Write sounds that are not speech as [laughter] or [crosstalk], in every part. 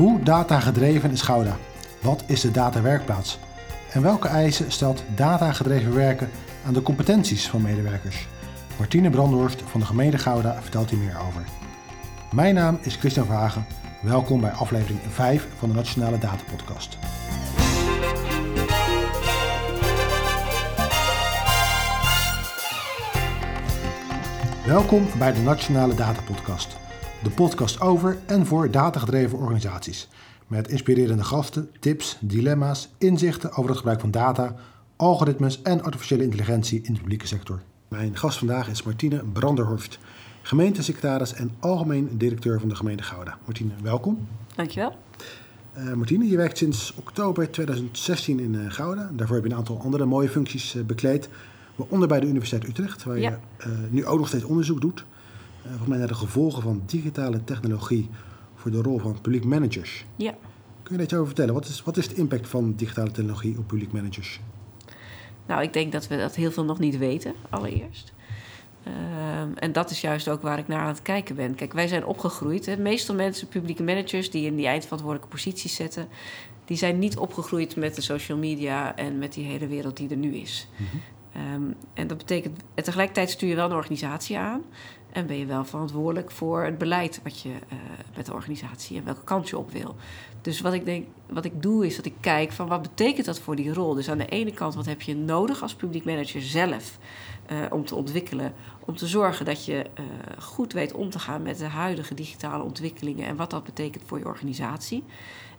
Hoe datagedreven is Gouda? Wat is de datawerkplaats? En welke eisen stelt datagedreven werken aan de competenties van medewerkers? Martine Brandhorst van de gemeente Gouda vertelt hier meer over. Mijn naam is Christian Verhagen. Welkom bij aflevering 5 van de Nationale Data Podcast. Welkom bij de Nationale Data Podcast. De podcast over en voor datagedreven organisaties. Met inspirerende gasten, tips, dilemma's, inzichten over het gebruik van data, algoritmes en artificiële intelligentie in de publieke sector. Mijn gast vandaag is Martine Branderhorst, gemeentesecretaris en algemeen directeur van de gemeente Gouda. Martine, welkom. Dankjewel. Uh, Martine, je werkt sinds oktober 2016 in uh, Gouda. Daarvoor heb je een aantal andere mooie functies uh, bekleed. Waaronder bij de Universiteit Utrecht, waar Ja. je nu ook nog steeds onderzoek doet. Volgens mij naar de gevolgen van digitale technologie voor de rol van publiek managers. Ja. Kun je daar iets over vertellen? Wat is, wat is de impact van digitale technologie op publiek managers? Nou, ik denk dat we dat heel veel nog niet weten, allereerst. Ehm, en dat is juist ook waar ik naar aan het kijken ben. Kijk, wij zijn opgegroeid. Hè. Meestal mensen, publieke managers, die in die eindverantwoordelijke posities zitten, die zijn niet opgegroeid met de social media en met die hele wereld die er nu is. Ehm, en dat betekent, en tegelijkertijd stuur je wel een organisatie aan. En ben je wel verantwoordelijk voor het beleid wat je eh, met de organisatie en welke kant je op wil. Dus wat ik denk, wat ik doe is dat ik kijk van wat betekent dat voor die rol. Dus aan de ene kant, wat heb je nodig als publiek manager zelf eh, om te ontwikkelen, om te zorgen dat je eh, goed weet om te gaan met de huidige digitale ontwikkelingen en wat dat betekent voor je organisatie.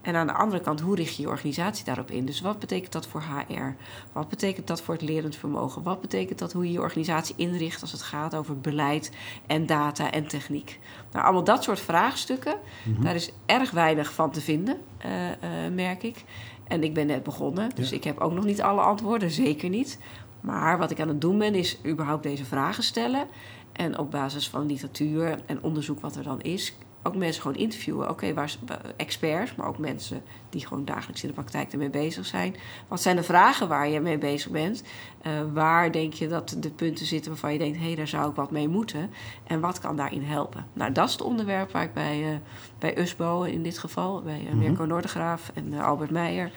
En aan de andere kant, hoe richt je je organisatie daarop in? Dus wat betekent dat voor HR? Wat betekent dat voor het lerend vermogen? Wat betekent dat hoe je je organisatie inricht als het gaat over beleid en data en techniek? Nou, allemaal dat soort vraagstukken, daar is erg weinig van te vinden, eh, eh, merk ik. En ik ben net begonnen, dus Ja. ik heb ook nog niet alle antwoorden, zeker niet. Maar wat ik aan het doen ben, is überhaupt deze vragen stellen. En op basis van literatuur en onderzoek wat er dan is, ook mensen gewoon interviewen. Oké, waar experts, maar ook mensen die gewoon dagelijks in de praktijk ermee bezig zijn. Wat zijn de vragen waar je mee bezig bent? Eh, waar denk je dat de punten zitten waarvan je denkt, hé, hey, daar zou ik wat mee moeten? En wat kan daarin helpen? Nou, dat is het onderwerp waar ik bij, eh, bij USBO in dit geval, bij eh, Mirko Noordegraaf en Albert Meijer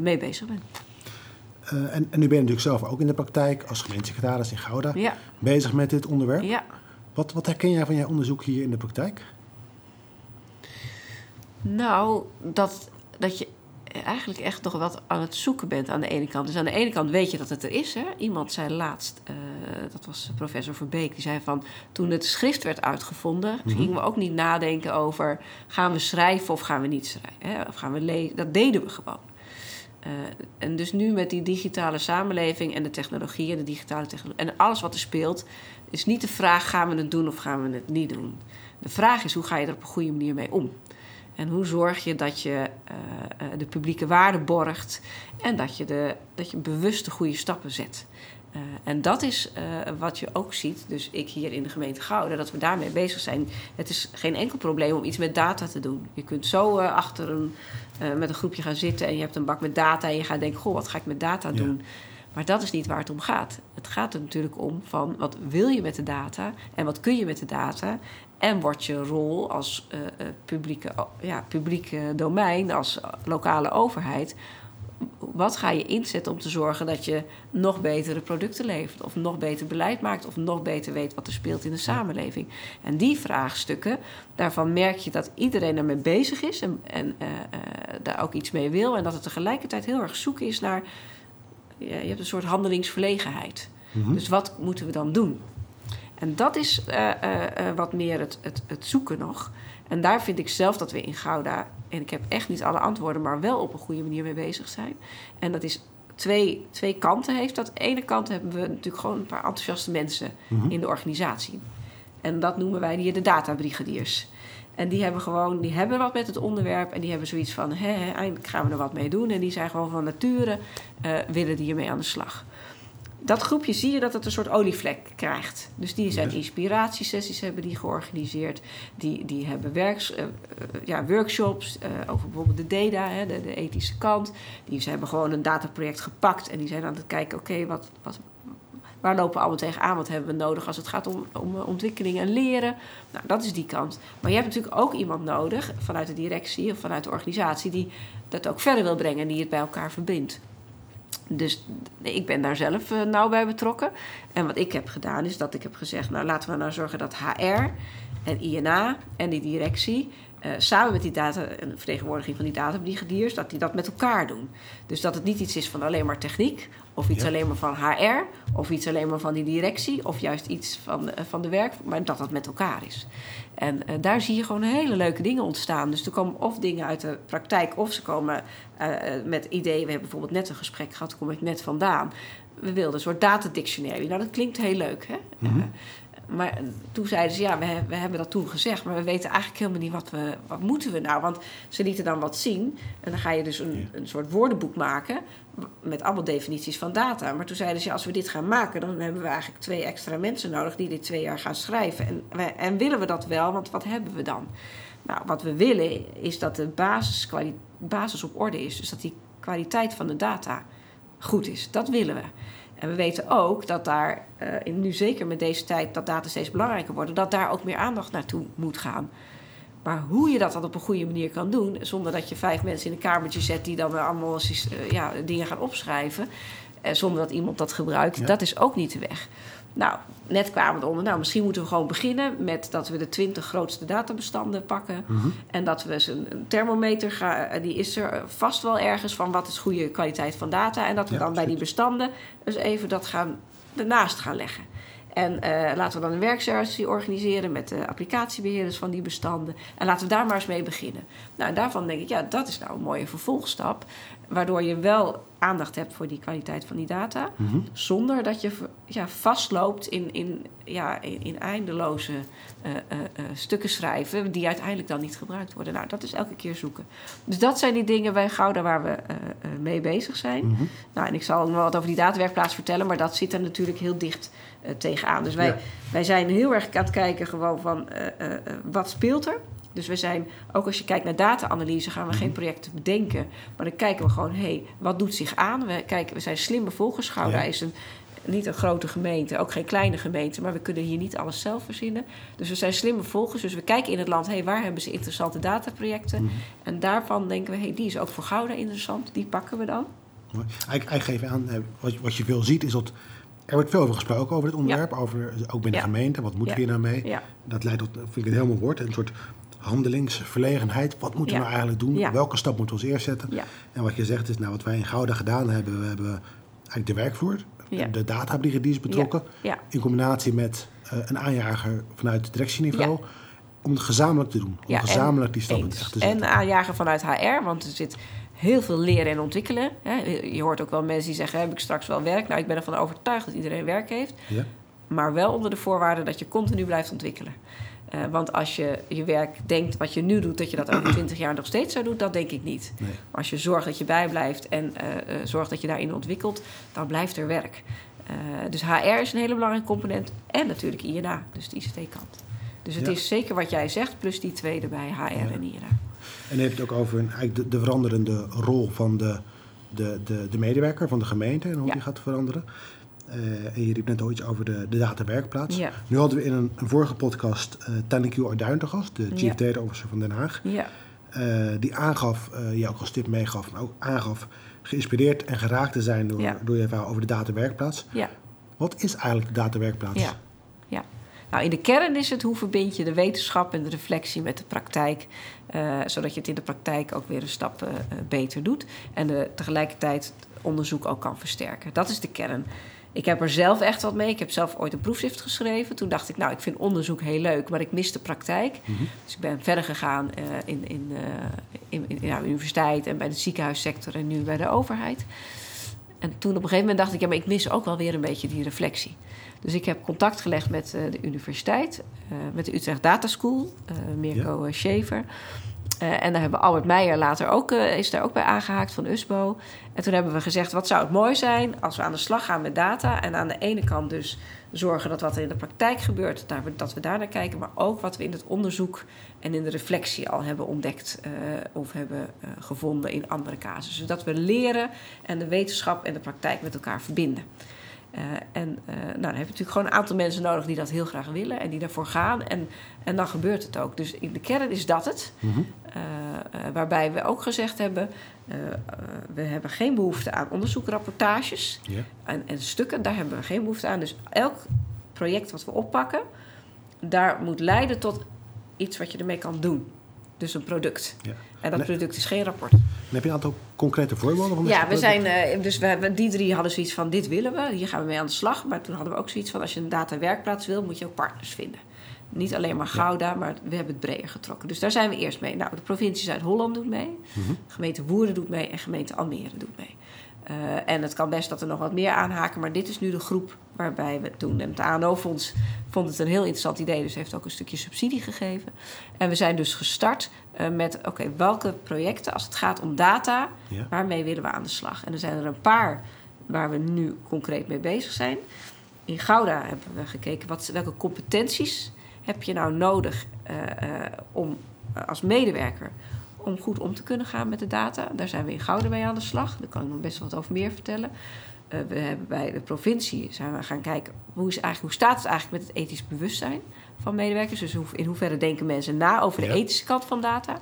mee bezig ben. En, en nu ben je natuurlijk zelf ook in de praktijk als gemeentesecretaris in Gouda Ja, bezig met dit onderwerp. ja. Wat, wat herken jij van jouw onderzoek hier in de praktijk? Nou, dat, dat je eigenlijk echt nog wat aan het zoeken bent aan de ene kant. Dus aan de ene kant weet je dat het er is. Hè? Iemand zei laatst, eh, dat was professor Verbeek, die zei van... toen het schrift werd uitgevonden, gingen we ook niet nadenken over... gaan we schrijven of gaan we niet schrijven? Hè? Of gaan we lezen? Dat deden we gewoon. Eh, en dus nu met die digitale samenleving en de technologie en de digitale technologie... en alles wat er speelt, is niet de vraag... gaan we het doen of gaan we het niet doen? De vraag is, hoe ga je er op een goede manier mee om? En hoe zorg je dat je eh, eh, de publieke waarde borgt en dat je, de, dat je bewust de goede stappen zet. Eh, en dat is wat je ook ziet, dus ik hier in de gemeente Gouden, dat we daarmee bezig zijn. Het is geen enkel probleem om iets met data te doen. Je kunt zo achter een, met een groepje gaan zitten en je hebt een bak met data en je gaat denken, goh, wat ga ik met data Ja. Maar dat is niet waar het om gaat. Het gaat er natuurlijk om van wat wil je met de data en wat kun je met de data. En wordt je rol als eh, publieke, ja, publieke domein, als lokale overheid, wat ga je inzetten om te zorgen dat je nog betere producten levert, of nog beter beleid maakt, of nog beter weet wat er speelt in de samenleving? En die vraagstukken, daarvan merk je dat iedereen ermee bezig is en, en eh, daar ook iets mee wil, en dat het tegelijkertijd heel erg zoeken is naar. Je hebt een soort handelingsverlegenheid. Dus wat moeten we dan doen? En dat is eh, eh, eh, wat meer het, het, het zoeken nog. En daar vind ik zelf dat we in Gouda, en ik heb echt niet alle antwoorden, maar wel op een goede manier mee bezig zijn. En dat is twee, twee kanten heeft dat. Aan de ene kant hebben we natuurlijk gewoon een paar enthousiaste mensen in de organisatie. En dat noemen wij hier de databrigadiers. En die hebben gewoon, die hebben wat met het onderwerp en die hebben zoiets van, hè, hè, eindelijk gaan we er wat mee doen. En die zijn gewoon van nature, eh, willen die ermee aan de slag dat groepje zie je dat het een soort olievlek krijgt. Dus die zijn inspiratiesessies hebben die georganiseerd. Die, die hebben werks, uh, ja, workshops uh, over bijvoorbeeld de data, hè, de, de, ethische kant. Die ze hebben gewoon een dataproject gepakt en die zijn aan het kijken, oké, okay, wat, wat, Waar lopen we allemaal tegenaan? Wat hebben we nodig als het gaat om, om ontwikkeling en leren? Nou, dat is die kant. Maar je hebt natuurlijk ook iemand nodig vanuit de directie of vanuit de organisatie die dat ook verder wil brengen en die het bij elkaar verbindt. Dus ik ben daar zelf uh, nauw bij betrokken. En wat ik heb gedaan is dat ik heb gezegd: nou laten we nou zorgen dat HR en INA en die directie uh, samen met die data en vertegenwoordiging van die databrigadiers, dat die dat met elkaar doen. Dus dat het niet iets is van alleen maar techniek, of iets alleen maar van HR, of iets alleen maar van die directie, of juist iets van, uh, van de werk, maar dat dat met elkaar is. En uh, daar zie je gewoon hele leuke dingen ontstaan. Dus er komen of dingen uit de praktijk, of ze komen met ideeën. We hebben bijvoorbeeld net een gesprek gehad, daar kom ik net vandaan. We wilden een soort data dictionary. Nou, dat klinkt heel leuk, hè? Mm -hmm. Maar toen zeiden ze, ja, we, we, hebben dat toen gezegd... maar we weten eigenlijk helemaal niet wat we... wat moeten we nou? Want ze lieten dan wat zien... en dan ga je dus een, een soort woordenboek maken... met allemaal definities van data. Maar toen zeiden ze, als we dit gaan maken... dan hebben we eigenlijk twee extra mensen nodig... die dit twee jaar gaan schrijven. En, en willen we dat wel? Want wat hebben we dan? Nou, wat we willen is dat de basis, basis op orde is. Dus dat die kwaliteit van de data goed is. Dat willen we. En we weten ook dat daar, uh, nu zeker met deze tijd, dat data steeds belangrijker worden, dat daar ook meer aandacht naartoe moet gaan. Maar hoe je dat dan op een goede manier kan doen, zonder dat je vijf mensen in een kamertje zet die dan allemaal uh, ja, dingen gaan opschrijven, uh, zonder dat iemand dat gebruikt, ja. dat is ook niet de weg. Nou, net kwamen we eronder. Nou, misschien moeten we gewoon beginnen met dat we de 20 grootste databestanden pakken. Mhm. En dat we een, een thermometer gaan. Die is er vast wel ergens van wat is goede kwaliteit van data. En dat we Ja, dan bij die bestanden dus even dat gaan ernaast gaan leggen. En eh, laten we dan een werksessie organiseren met de applicatiebeheerders van die bestanden. En laten we daar maar eens mee beginnen. Nou, en daarvan denk ik, ja, dat is nou een mooie vervolgstap. Waardoor je wel aandacht hebt voor die kwaliteit van die data. Mhm. Zonder dat je ja, vastloopt in, in, ja, in, in eindeloze eh, eh, eh, stukken schrijven. die uiteindelijk dan niet gebruikt worden. Nou, dat is elke keer zoeken. Dus dat zijn die dingen bij Gouda waar we mee bezig zijn. Mhm. Nou, en ik zal nog wat over die datawerkplaats vertellen, maar dat zit er natuurlijk heel dicht tegenaan. Dus wij, Ja. wij zijn heel erg aan het kijken gewoon van wat speelt er. Dus we zijn, ook als je kijkt naar data-analyse, gaan we geen projecten bedenken. Maar dan kijken we gewoon, hé, hey, wat doet zich aan? We, kijken, we zijn slimme volgers. Gouda Ja. is een, niet een grote gemeente, ook geen kleine gemeente, maar we kunnen hier niet alles zelf verzinnen. Dus we zijn slimme volgers. Dus we kijken in het land, hé, hey, waar hebben ze interessante dataprojecten? Mhm. En daarvan denken we, hé, hey, die is ook voor Gouda interessant. Die pakken we dan. Mooi. Geef je aan, eh, wat, je- wat je veel ziet is dat er wordt veel over gesproken over dit onderwerp, over, ook binnen Ja. de gemeente. Wat moeten we hier nou mee? Dat leidt tot, vind ik een heel mooi woord, een soort handelingsverlegenheid. Wat moeten we nou eigenlijk doen? Welke stap moeten we eerst zetten? En wat je zegt is, nou, wat wij in Gouda gedaan hebben, we hebben eigenlijk de werkvloer, de databrigadiers betrokken, Ja. in combinatie met eh, een aanjager vanuit het directieniveau, om het gezamenlijk te doen. Om Ja, gezamenlijk die stappen eens. echt te zetten. En aanjagen vanuit HR, want er zit heel veel leren en ontwikkelen. Je hoort ook wel mensen die zeggen, heb ik straks wel werk? Nou, ik ben ervan overtuigd dat iedereen werk heeft. ja? Maar wel onder de voorwaarde dat je continu blijft ontwikkelen. Eh, want als je je werk denkt wat je nu doet, dat je dat over 20 jaar nog steeds zou doen, dat denk ik niet. Nee. Maar als je zorgt dat je bijblijft en eh, zorgt dat je daarin ontwikkelt, dan blijft er werk. Dus HR is een hele belangrijke component. En natuurlijk INA, dus de ICT-kant. Dus het Ja. is zeker wat jij zegt, plus die tweede bij HR en INA. En je hebt het ook over een, eigenlijk de, de veranderende rol van de, de, de, de medewerker van de gemeente en hoe Ja. die gaat veranderen. Eh, en je riep net al iets over de, de datawerkplaats. Ja. Nu hadden we in een, een vorige podcast uh, Tannique Arduin te gast, de Chief Ja. Data Officer van Den Haag. Ja, Eh, die aangaf, eh je ook als tip meegaf, maar ook aangaf geïnspireerd en geraakt te zijn door, door je verhaal over de datawerkplaats. ja. Wat is eigenlijk de datawerkplaats? Ja, ja. Nou, in de kern is het hoe verbind je de wetenschap en de reflectie met de praktijk. eh, zodat je het in de praktijk ook weer een stap eh, eh, beter doet. En de, tegelijkertijd onderzoek ook kan versterken. Dat is de kern. Ik heb er zelf echt wat mee. Ik heb zelf ooit een proefschrift geschreven. Toen dacht ik, nou, ik vind onderzoek heel leuk, maar ik mis de praktijk. Mhm. Dus ik ben verder gegaan eh, in, in, eh, in, in ja, universiteit en bij de ziekenhuissector en nu bij de overheid. En toen op een gegeven moment dacht ik, ja, maar ik mis ook wel weer een beetje die reflectie. Dus ik heb contact gelegd met eh, de universiteit, met de Utrecht Data School, Mirko ja. Schever. Uh, en daar hebben Albert Meijer later ook, uh, is daar ook bij aangehaakt van USBO. En toen hebben we gezegd, wat zou het mooi zijn als we aan de slag gaan met data... en aan de ene kant dus zorgen dat wat er in de praktijk gebeurt... dat we daar naar kijken, maar ook wat we in het onderzoek... en in de reflectie al hebben ontdekt uh, of hebben gevonden in andere casussen. Dus dat we leren en de wetenschap en de praktijk met elkaar verbinden. Uh, en uh, nou, dan heb je natuurlijk gewoon een aantal mensen nodig die dat heel graag willen en die daarvoor gaan. En, en dan gebeurt het ook. Dus in de kern is dat het. Mm -hmm. uh, waarbij we ook gezegd hebben: we hebben geen behoefte aan onderzoekrapportages yeah. en, en, stukken. Daar hebben we geen behoefte aan. Dus elk project wat we oppakken, daar moet leiden tot iets wat je ermee kan doen. Dus een product. Ja. En dat nee. product is geen rapport. Heb je een aantal concrete voorbeelden van Ja, we zijn, uh, dus we die drie hadden zoiets van: dit willen we, hier gaan we mee aan de slag. Maar toen hadden we ook zoiets van: als je een data-werkplaats wil, moet je ook partners vinden. Niet alleen maar Gouda, ja. maar we hebben het breder getrokken. Dus daar zijn we eerst mee. Nou, de provincie Zuid-Holland doet mee, mm -hmm. gemeente Woerden doet mee en gemeente Almere doet mee. Uh, en het kan best dat er nog wat meer aanhaken, maar dit is nu de groep waarbij we het doen. En het ANO-fonds vond het een heel interessant idee, dus heeft ook een stukje subsidie gegeven. En we zijn dus gestart uh, met: oké, okay, welke projecten, als het gaat om data, ja. waarmee willen we aan de slag? En er zijn er een paar waar we nu concreet mee bezig zijn. In Gouda hebben we gekeken wat, welke competenties heb je nou nodig uh, om als medewerker om goed om te kunnen gaan met de data. Daar zijn we in Gouden mee aan de slag. Daar kan ik nog best wel wat over meer vertellen. Uh, we hebben bij de provincie zijn we gaan kijken hoe, is eigenlijk, hoe staat het eigenlijk met het ethisch bewustzijn van medewerkers. Dus in hoeverre denken mensen na over de ja. ethische kant van data.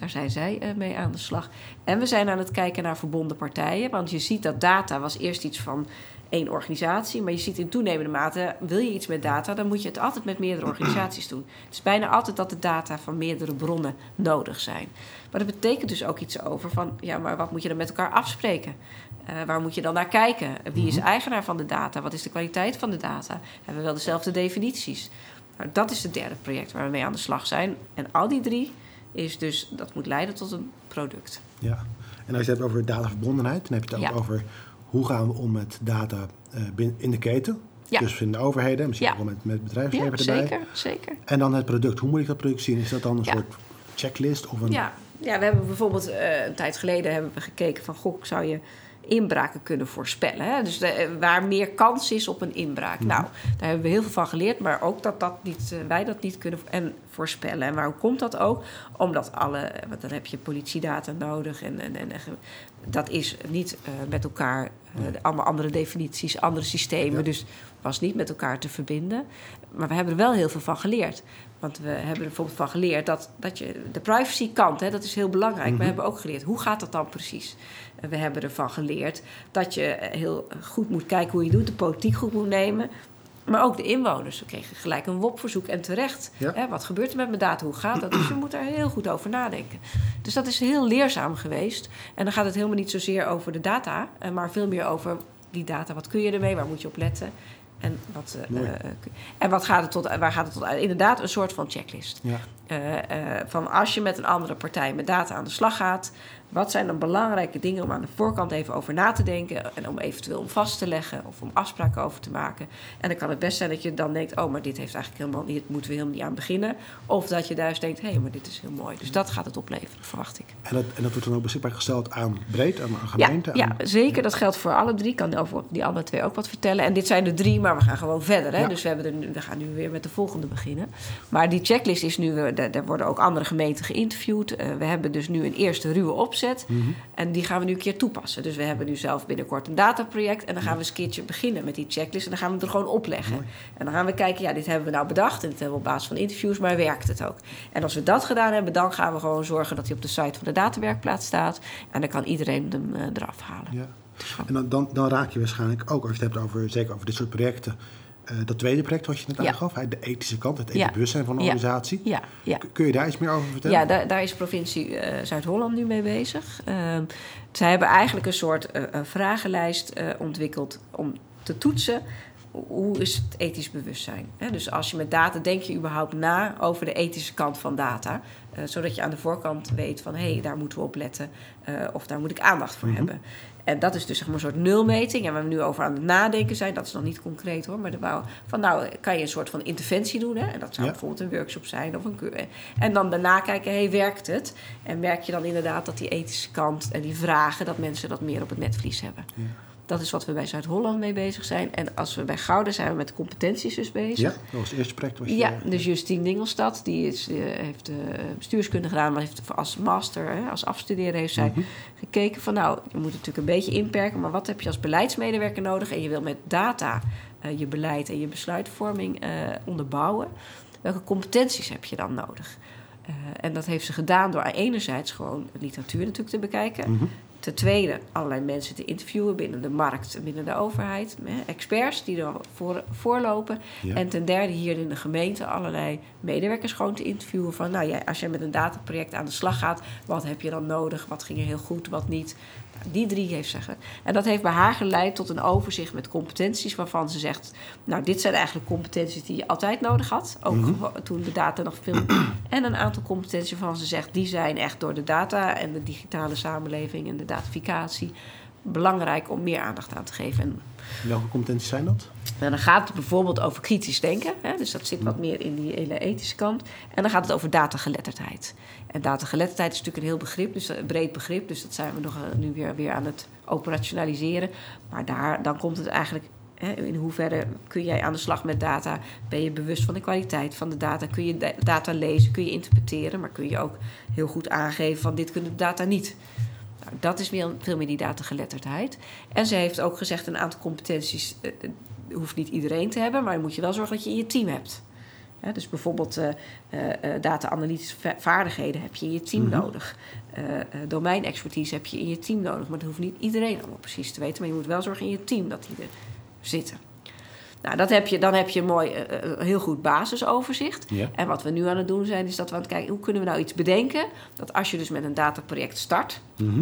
Daar zijn zij uh, mee aan de slag. En we zijn aan het kijken naar verbonden partijen. Want je ziet dat data was eerst iets van één organisatie. Maar je ziet in toenemende mate, wil je iets met data, dan moet je het altijd met meerdere [clears throat] organisaties doen. Het is bijna altijd dat de data van meerdere bronnen nodig zijn. Maar dat betekent dus ook iets over van, ja, maar wat moet je dan met elkaar afspreken? Uh, waar moet je dan naar kijken? Wie is eigenaar van de data? Wat is de kwaliteit van de data? Hebben we wel dezelfde definities? Nou, dat is het derde project waar we mee aan de slag zijn. En al die drie is dus, dat moet leiden tot een product. Ja, en als je het hebt over dataverbondenheid, dan heb je het ook ja. over hoe gaan we om met data uh, in de keten. Ja. Dus in de overheden, misschien ja. ook met, met bedrijfsleven ja, erbij. Zeker, zeker. En dan het product. Hoe moet ik dat product zien? Is dat dan een soort checklist? Of een... ja. ja, we hebben bijvoorbeeld uh, een tijd geleden hebben we gekeken van... Goh, zou je inbraken kunnen voorspellen. Hè? Dus de, waar meer kans is op een inbraak. Mm. Nou, daar hebben we heel veel van geleerd, maar ook dat, dat niet, uh, wij dat niet kunnen en voorspellen. En waarom komt dat ook? Omdat alle, want dan heb je politiedata nodig en, en, en dat is niet uh, met elkaar, uh, allemaal andere definities, andere systemen. Ja. Dus was niet met elkaar te verbinden. Maar we hebben er wel heel veel van geleerd. Want we hebben er bijvoorbeeld van geleerd dat, dat je de privacy kant, hè, dat is heel belangrijk. Mm -hmm. We hebben ook geleerd, hoe gaat dat dan precies? We hebben ervan geleerd dat je heel goed moet kijken hoe je doet, de politiek goed moet nemen. Maar ook de inwoners. We kregen gelijk een WOP-verzoek en terecht. Ja. Hè, wat gebeurt er met mijn data? Hoe gaat dat? Dus je moet daar heel goed over nadenken. Dus dat is heel leerzaam geweest. En dan gaat het helemaal niet zozeer over de data, maar veel meer over die data. Wat kun je ermee? Waar moet je op letten? En wat, uh, en wat gaat het tot, waar gaat het tot uit? Inderdaad, een soort van checklist. Ja. Uh, uh, van als je met een andere partij met data aan de slag gaat, wat zijn dan belangrijke dingen om aan de voorkant even over na te denken en om eventueel om vast te leggen of om afspraken over te maken? En dan kan het best zijn dat je dan denkt: oh, maar dit heeft eigenlijk helemaal niet, moeten we helemaal niet aan beginnen. Of dat je juist denkt: hé, hey, maar dit is heel mooi. Dus dat gaat het opleveren, verwacht ik. En dat, en dat wordt dan ook beschikbaar gesteld aan breed, aan, gemeenten? Ja, ja, zeker. Dat geldt voor alle drie. Ik kan over die andere twee ook wat vertellen. En dit zijn de drie, maar we gaan gewoon verder. Hè? Ja. Dus we, hebben er, we gaan nu weer met de volgende beginnen. Maar die checklist is nu, daar worden ook andere gemeenten geïnterviewd. Uh, we hebben dus nu een eerste ruwe opzet. Mm -hmm. En die gaan we nu een keer toepassen. Dus we hebben nu zelf binnenkort een dataproject. En dan gaan we eens een keertje beginnen met die checklist. En dan gaan we het er gewoon opleggen. Mooi. En dan gaan we kijken, ja, dit hebben we nou bedacht. En dit hebben we op basis van interviews, maar werkt het ook? En als we dat gedaan hebben, dan gaan we gewoon zorgen dat hij op de site van de datawerkplaats staat. En dan kan iedereen hem uh, eraf halen. Ja. En dan, dan, dan raak je waarschijnlijk ook, als je het hebt over, zeker over dit soort projecten, uh, dat tweede project wat je net ja. aangaf, de ethische kant, het ethisch ja. bewustzijn van een organisatie. Ja. Kun je daar iets meer over vertellen? Ja, daar, daar is provincie uh, Zuid-Holland nu mee bezig. Uh, zij hebben eigenlijk een soort vragenlijst ontwikkeld om te toetsen hoe is het ethisch bewustzijn? Dus als je met data denk je überhaupt na over de ethische kant van data. Zodat je aan de voorkant weet van hé, hey, daar moeten we op letten. Of daar moet ik aandacht voor mm -hmm. hebben. En dat is dus zeg maar een soort nulmeting. En waar we nu over aan het nadenken zijn, dat is nog niet concreet hoor. Maar de van nou kan je een soort van interventie doen. Hè? En dat zou ja. bijvoorbeeld een workshop zijn of een keur. En dan daarna kijken, hey, werkt het? En merk je dan inderdaad dat die ethische kant en die vragen, dat mensen dat meer op het netvlies hebben. Ja. Dat is wat we bij Zuid-Holland mee bezig zijn. En als we bij Gouden zijn we met competenties dus bezig. Ja, dat was het eerste project. Was je, Ja, dus Justine Dingelstad, die is, eh, heeft uh, bestuurskunde gedaan, maar heeft als master, hè, als afstuderen, heeft zij Mhm. gekeken van nou, je moet het natuurlijk een beetje inperken, maar wat heb je als beleidsmedewerker nodig? En je wil met data eh, je beleid en je besluitvorming eh, onderbouwen. Welke competenties heb je dan nodig? Eh, en dat heeft ze gedaan door enerzijds gewoon literatuur natuurlijk te bekijken. Mhm. Ten tweede, allerlei mensen te interviewen binnen de markt en binnen de overheid. Experts die er voor, voorlopen. Ja. En ten derde, hier in de gemeente allerlei medewerkers gewoon te interviewen. Van, nou ja, als jij met een dataproject aan de slag gaat, wat heb je dan nodig? Wat ging er heel goed, wat niet? Die drie heeft zeggen. En dat heeft bij haar geleid tot een overzicht met competenties waarvan ze zegt... nou, dit zijn eigenlijk competenties die je altijd nodig had. Ook Mhm. toen de data nog veel... [clears throat] en een aantal competenties waarvan ze zegt... die zijn echt door de data en de digitale samenleving en de datificatie... belangrijk om meer aandacht aan te geven. En Welke competenties zijn dat? en dan gaat het bijvoorbeeld over kritisch denken. Hè? Dus dat zit wat meer in die hele ethische kant. En dan gaat het over datageletterdheid. En datageletterdheid is natuurlijk een heel begrip, dus een breed begrip. Dus dat zijn we nog eh, nu weer, weer aan het operationaliseren. Maar daar, dan komt het eigenlijk... In hoeverre kun jij aan de slag met data? Ben je bewust van de kwaliteit van de data? Kun je da- data lezen? Kun je interpreteren? Maar kun je ook heel goed aangeven van dit kunnen de data niet? Nou, dat is meer, veel meer die datageletterdheid. En ze heeft ook gezegd een aantal competenties eh, eh, hoeft niet iedereen te hebben, maar dan moet je wel zorgen dat je in je team hebt. Dus bijvoorbeeld eh, data-analytische va- vaardigheden heb je in je team Mhm. nodig. Domeinexpertise heb je in je team nodig. Maar dat hoeft niet iedereen allemaal precies te weten. Maar je moet wel zorgen in je team dat die er zitten. Nou, dat heb je, dan heb je een mooi, eh, eh, een heel goed basisoverzicht. Ja. En wat we nu aan het doen zijn, is dat we aan het kijken... hoe kunnen we nou iets bedenken... dat als je dus met een dataproject start... Mhm.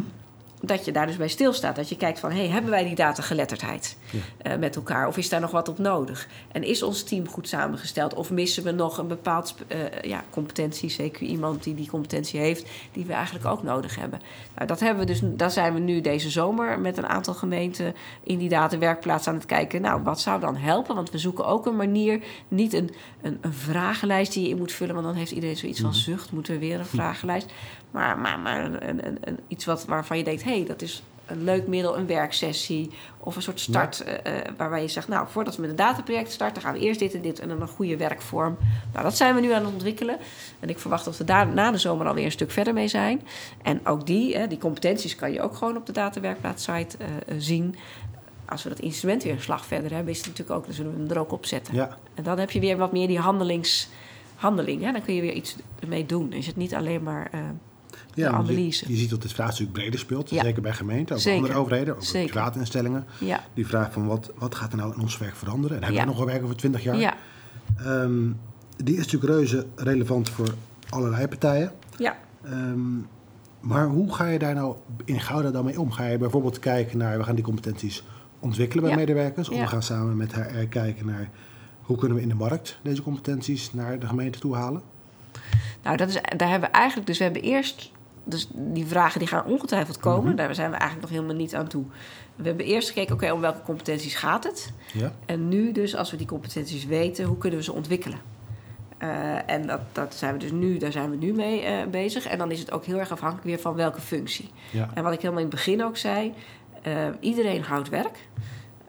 Dat je daar dus bij stilstaat. Dat je kijkt van, hey, hebben wij die datageletterdheid Ja. eh, met elkaar? Of is daar nog wat op nodig? En is ons team goed samengesteld? Of missen we nog een bepaald eh, ja, competentie? Zeker iemand die die competentie heeft, die we eigenlijk ook nodig hebben. Nou, dat hebben we dus, daar zijn we nu deze zomer met een aantal gemeenten in die datawerkplaats aan het kijken. Nou, wat zou dan helpen? Want we zoeken ook een manier, niet een, een, een vragenlijst die je in moet vullen, want dan heeft iedereen zoiets van zucht, moeten we weer een [laughs] vragenlijst. Maar, maar, maar een, een, een, een- iets wat, waarvan je denkt, hey, dat is een leuk middel, een werksessie of een soort start eh, eh, waarbij je zegt, nou, voordat we met een dataproject starten, gaan we eerst dit en dit en dan een goede werkvorm. Nou, dat zijn we nu aan het ontwikkelen. En ik verwacht dat we daar na de zomer alweer een stuk verder mee zijn. En ook die, hè, die competenties kan je ook gewoon op de datawerkplaats site eh, zien. Als we dat instrument weer een slag verder hebben, is het natuurlijk ook, dan zullen we hem er ook op zetten. Ja. En dan heb je weer wat meer die handelings, handeling. Hè? Dan kun je weer iets ermee doen. Is het niet alleen maar Ja, de je, ziet dat dit vraagstuk breder speelt. Ja. Zeker bij gemeenten, ook andere overheden, ook bij Zeker. private instellingen. Ja, Die vraag van wat, wat gaat er nou in ons werk veranderen? En hebben we nog wel werk over 20 jaar? ja, Ehm, die is natuurlijk reuze relevant voor allerlei partijen. ja. Ehm, maar hoe ga je daar nou in Gouda dan mee om? Ga je bijvoorbeeld kijken naar, we gaan die competenties ontwikkelen bij Ja. medewerkers. Of Ja. we gaan samen met HR kijken naar hoe kunnen we in de markt deze competenties naar de gemeente toe halen? Nou, dat is, daar hebben we eigenlijk... Dus we hebben eerst... Dus die vragen die gaan ongetwijfeld komen. Mhm. Daar zijn we eigenlijk nog helemaal niet aan toe. We hebben eerst gekeken, oké, om welke competenties gaat het? Ja? En nu dus, als we die competenties weten, hoe kunnen we ze ontwikkelen? Eh, en dat, dat zijn we dus nu, daar zijn we nu mee eh, bezig. En dan is het ook heel erg afhankelijk weer van welke functie. Ja. En wat ik helemaal in het begin ook zei, eh, iedereen houdt werk.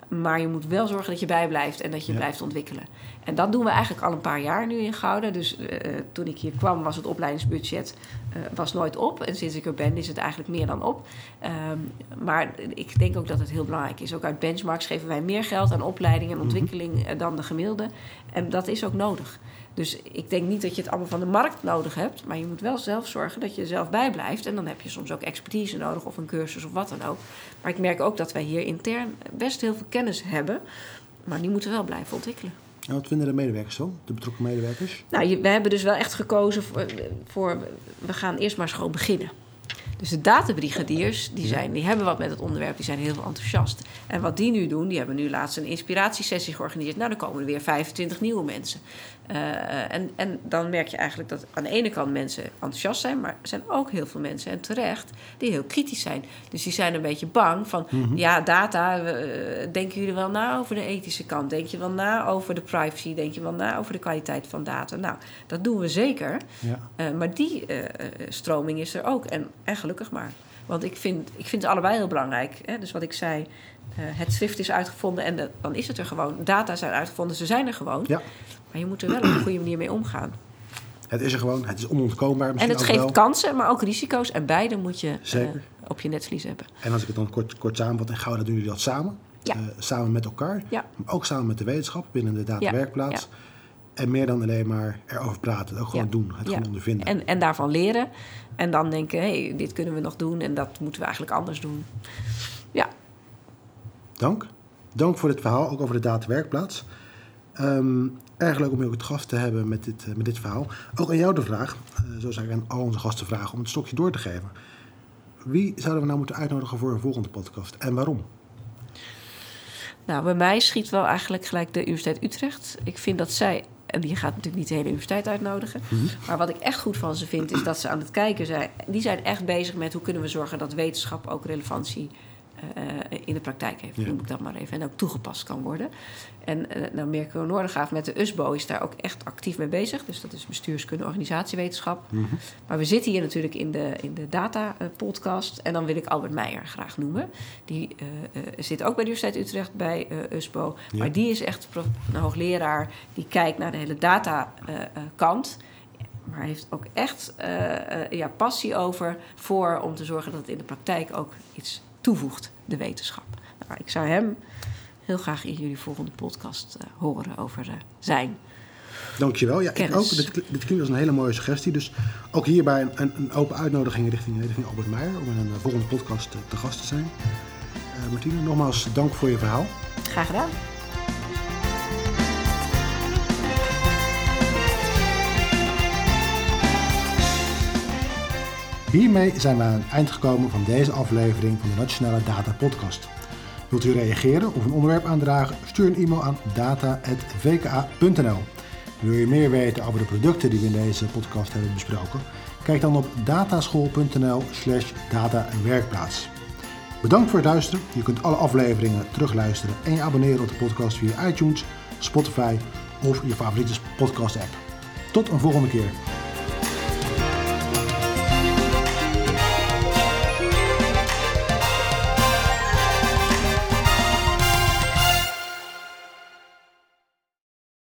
Maar je moet wel zorgen dat je bijblijft en dat je Ja. blijft ontwikkelen. En dat doen we eigenlijk al een paar jaar nu in Gouden. Dus eh, toen ik hier kwam was het opleidingsbudget eh, was nooit op. En sinds ik er ben is het eigenlijk meer dan op. Ehm, maar ik denk ook dat het heel belangrijk is. Ook uit benchmarks geven wij meer geld aan opleiding en ontwikkeling eh, dan de gemiddelde. En dat is ook nodig. Dus ik denk niet dat je het allemaal van de markt nodig hebt. Maar je moet wel zelf zorgen dat je er zelf bijblijft. En dan heb je soms ook expertise nodig of een cursus of wat dan ook. Maar ik merk ook dat wij hier intern best heel veel kennis hebben. Maar die moeten we wel blijven ontwikkelen. En wat vinden de medewerkers dan? De betrokken medewerkers? Nou, we hebben dus wel echt gekozen voor, voor we gaan eerst maar eens gewoon beginnen. Dus de databrigadiers, die, zijn, die hebben wat met het onderwerp, die zijn heel veel enthousiast. En wat die nu doen, die hebben nu laatst een inspiratiesessie georganiseerd. Nou, dan komen er weer 25 nieuwe mensen. Eh, en, en dan merk je eigenlijk dat aan de ene kant mensen enthousiast zijn, maar er zijn ook heel veel mensen, en terecht, die heel kritisch zijn. Dus die zijn een beetje bang van, ja, data, eh, denken jullie wel na over de ethische kant? Denk je wel na over de privacy? Denk je wel na over de kwaliteit van data? Nou, dat doen we zeker. Ja. Eh, maar die stroming is er ook. En, en gelukkig maar. Want ik vind, ik vind het allebei heel belangrijk. Hè? Dus wat ik zei, het Swift is uitgevonden en de- dan is het er gewoon. Data zijn uitgevonden, ze zijn er gewoon. Ja, Maar je moet er wel op een goede manier mee omgaan. het is er gewoon. Het is onontkoombaar En het geeft wel. kansen, maar ook risico's. En beide moet je eh, op je netvlies hebben. En als ik het dan kort, kort samenvat, en Gouda doen jullie dat samen. Ja. Eh, samen met elkaar. Ja. Maar ook samen met de wetenschap binnen de datawerkplaats. En meer dan alleen maar erover praten. Het ook gewoon Ja. doen. Het Ja. gewoon ondervinden. En, en daarvan leren. En dan denken, hé, hey, dit kunnen we nog doen en dat moeten we eigenlijk anders doen. Ja, Dank. Dank voor dit verhaal, ook over de datawerkplaats. Ehm erg leuk om je ook het gast te hebben met dit, eh, met dit verhaal. Ook aan jou de vraag, eh, zoals ik aan al onze gasten vragen, om het stokje door te geven. Wie zouden we nou moeten uitnodigen voor een volgende podcast en waarom? nou, bij mij schiet wel eigenlijk gelijk de Universiteit Utrecht. Ik vind dat zij, en die gaat natuurlijk niet de hele universiteit uitnodigen. Maar wat ik echt goed van ze vind, is dat ze aan het kijken zijn. Die zijn echt bezig met hoe kunnen we zorgen dat wetenschap ook relevantie eh, in de praktijk heeft. Ja. Noem ik dat maar even. En ook toegepast kan worden. En eh nou, Mirko Noordergaaf met de USBO is daar ook echt actief mee bezig. Dus dat is bestuurskunde, organisatiewetenschap. Maar we zitten hier natuurlijk in de, in de data-podcast. En dan wil ik Albert Meijer graag noemen. Die eh, eh, zit ook bij de Universiteit Utrecht bij eh, USBO. Ja. Maar die is echt een hoogleraar die kijkt naar de hele data-kant. maar heeft ook echt eh, eh, ja, passie over voor om te zorgen dat het in de praktijk ook iets toevoegt, de wetenschap. Nou, ik zou hem heel graag in jullie volgende podcast eh, horen over eh, zijn. Dankjewel. Ja, ik ook. Dit, dit klinkt als een hele mooie suggestie. Dus ook hierbij een, een, open uitnodiging richting, richting Albert Meijer om in een eh, volgende podcast eh, te gast te zijn. Martine, nogmaals dank voor je verhaal. Graag gedaan. Hiermee zijn we aan het eind gekomen van deze aflevering van de Nationale Data Podcast. Wilt u reageren of een onderwerp aandragen? Stuur een e-mail aan data.vka.nl. Wil je meer weten over de producten die we in deze podcast hebben besproken? Kijk dan op dataschool.nl slash data en werkplaats. Bedankt voor het luisteren. Je kunt alle afleveringen terugluisteren en je abonneren op de podcast via iTunes, Spotify of je favoriete podcast app. Tot een volgende keer.